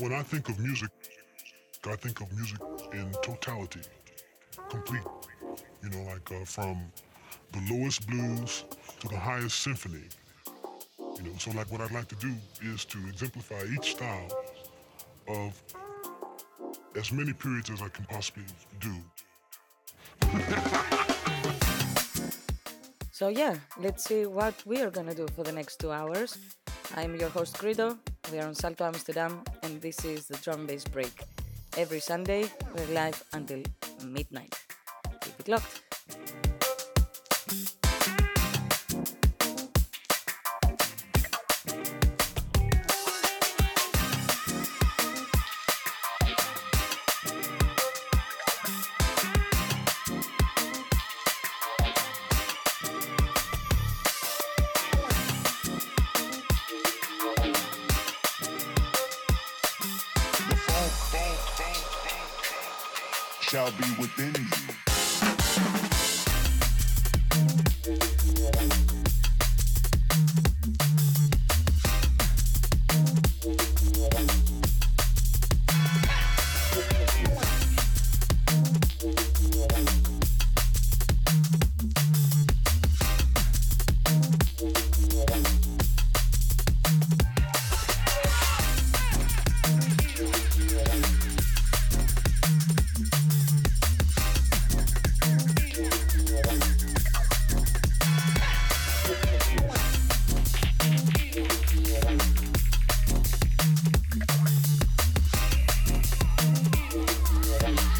when I think of music, I think of music in totality, complete. You know, like uh, from the lowest blues to the highest symphony. You know, so like what I'd like to do is to exemplify each style of as many periods as I can possibly do. so yeah, let's see what we are gonna do for the next two hours. I'm your host Grido. We are on Salto Amsterdam, and this is the drum bass break. Every Sunday, we're live until midnight. Keep it locked. Bye.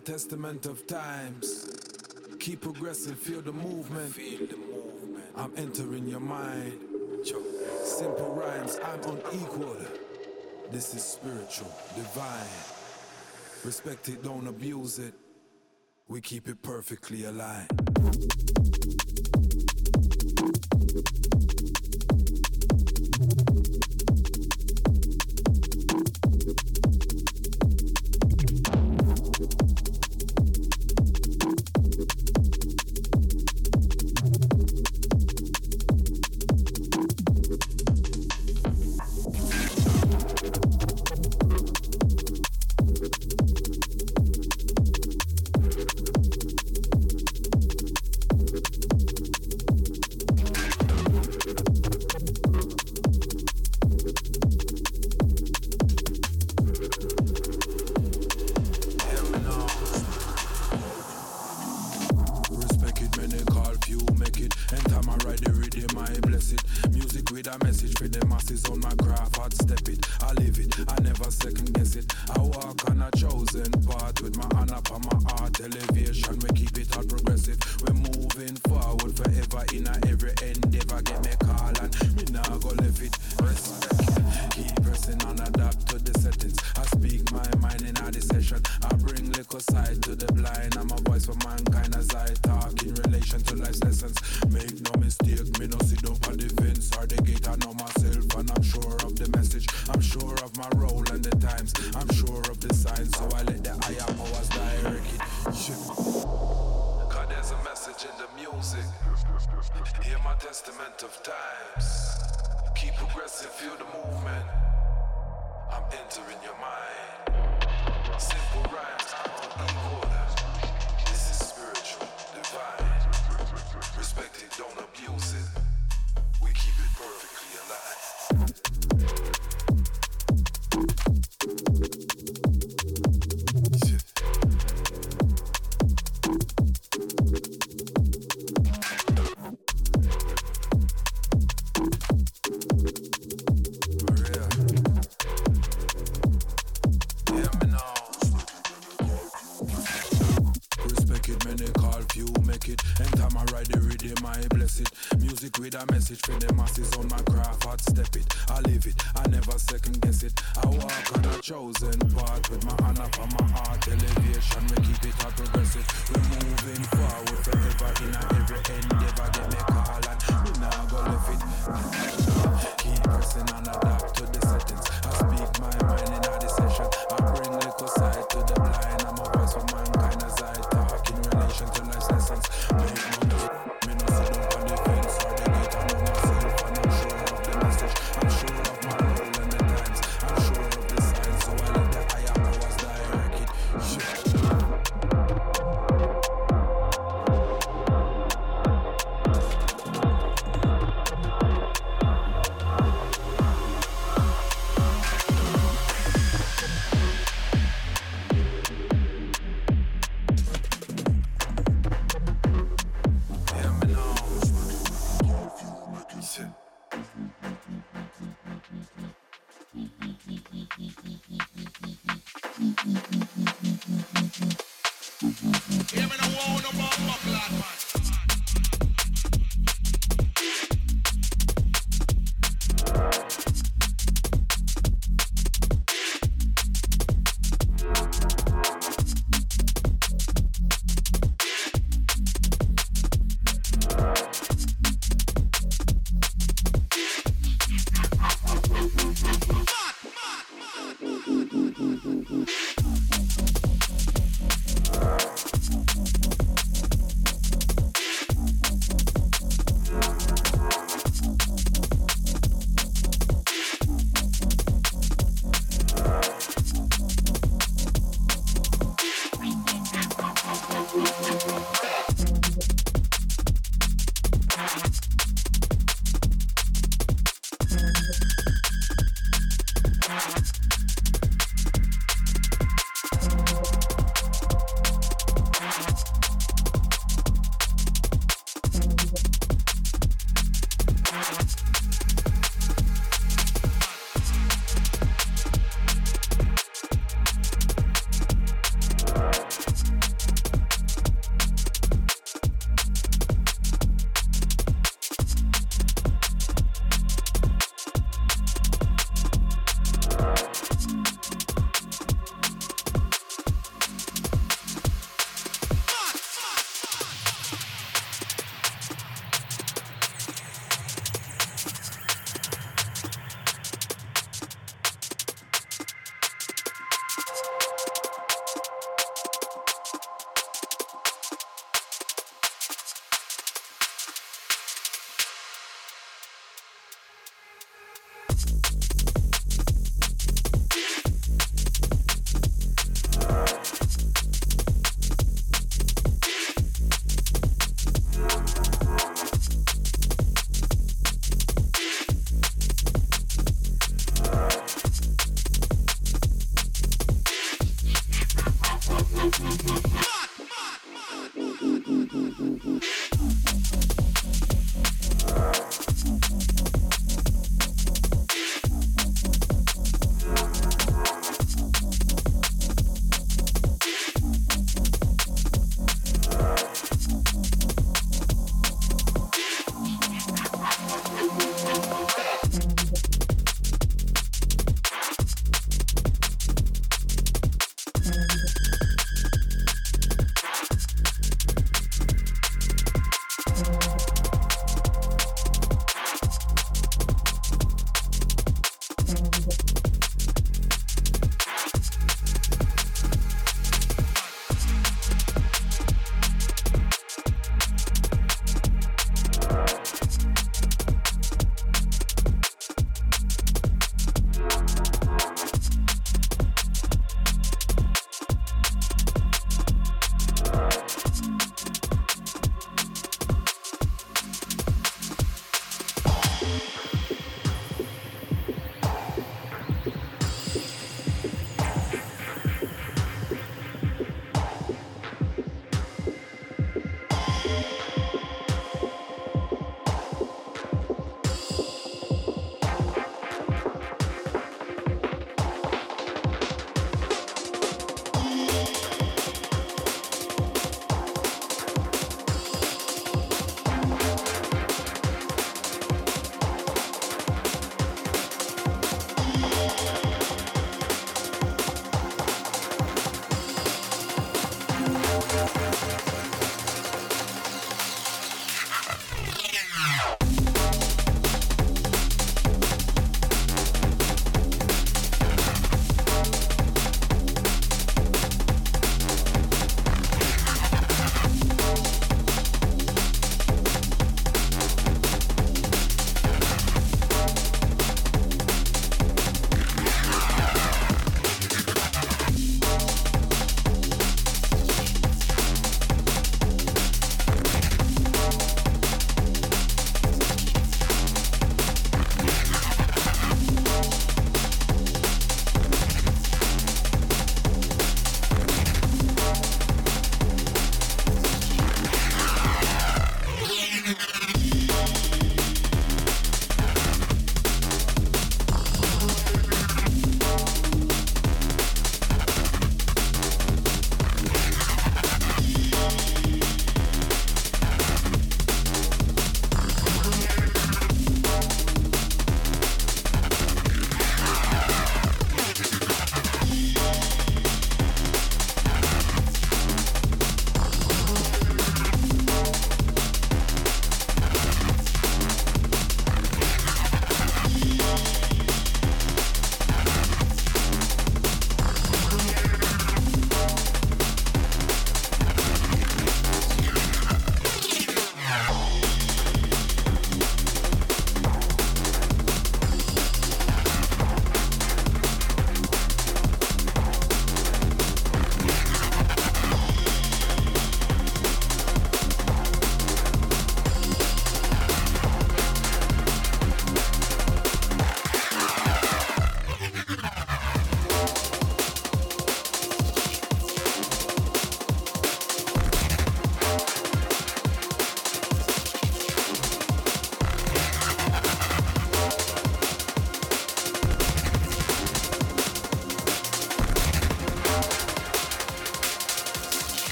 Testament of times. Keep progressing, feel the movement. Feel the movement. I'm entering your mind. Simple rhymes, I'm unequal. This is spiritual, divine. Respect it, don't abuse it. We keep it perfectly aligned. side to the blind. I'm a voice for mankind as I talk in relation to life's lessons. Make no mistake, me no see nobody fence or the gate. I know myself and I'm sure of the message. I'm sure of my role and the times. I'm sure of the signs, so I let the higher powers direct it. Yeah. God, there's a message in the music. Hear my testament of time.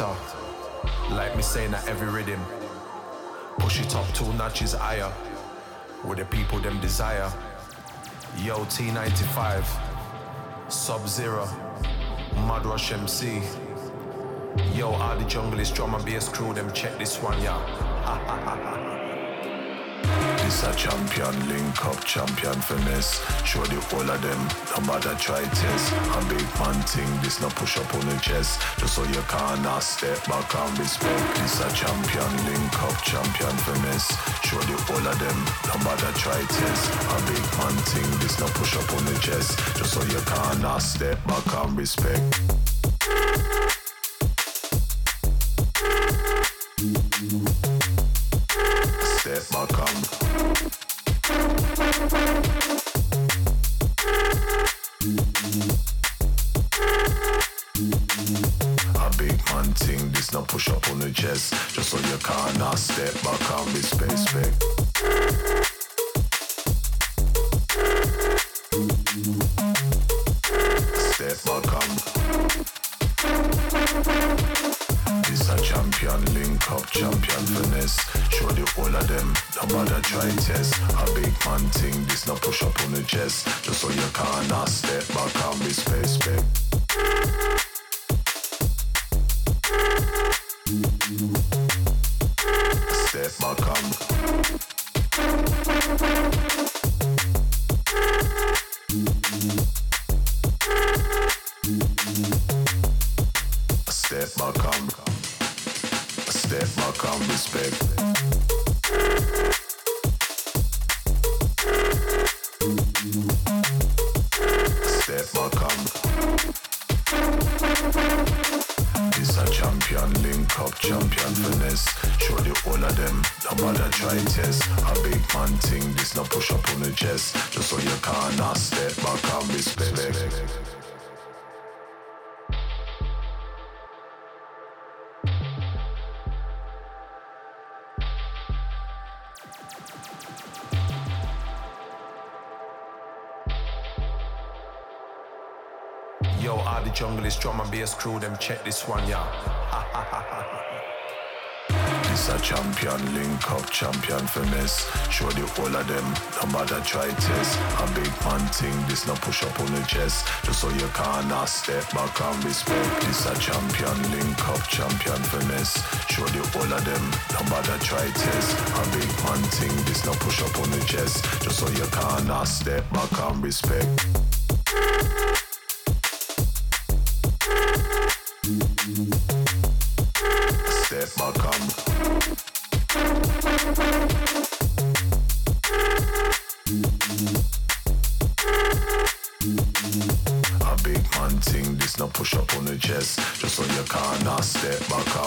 Like me saying that every rhythm. Push it up two notches higher. With the people them desire. Yo T95. Sub Zero. Madrush MC. Yo, all the jungle is drum and bass crew, them check this one, yeah. A champion, link up champion finesse. Show the whole of them, no matter try test. A big man thing, this no push up on the chest. Just so you can't step back and respect. This a champion, link up champion finesse. Show the whole of them, no matter try test. A big man thing, this no push up on the chest. Just so you can't step back and respect. Can't step back and respect, respect. Yo, all the jungle is drum and bass crew, them check this one, yeah. This a champion, link up, champion finesse. Show the whole of them, no matter try test. A big man thing, this no push up on the chest. Just so you can't step back and respect. This a champion, link up, champion finesse. Show the whole of them, no matter try test. A big man thing, this no push up on the chest. Just so you can't step back and respect. Step back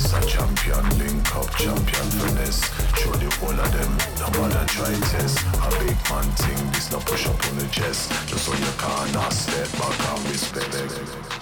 this a champion, finesse. Show the whole of them, no matter try test. A big man thing, this no push up on the chest. Just so you can't step back and respect.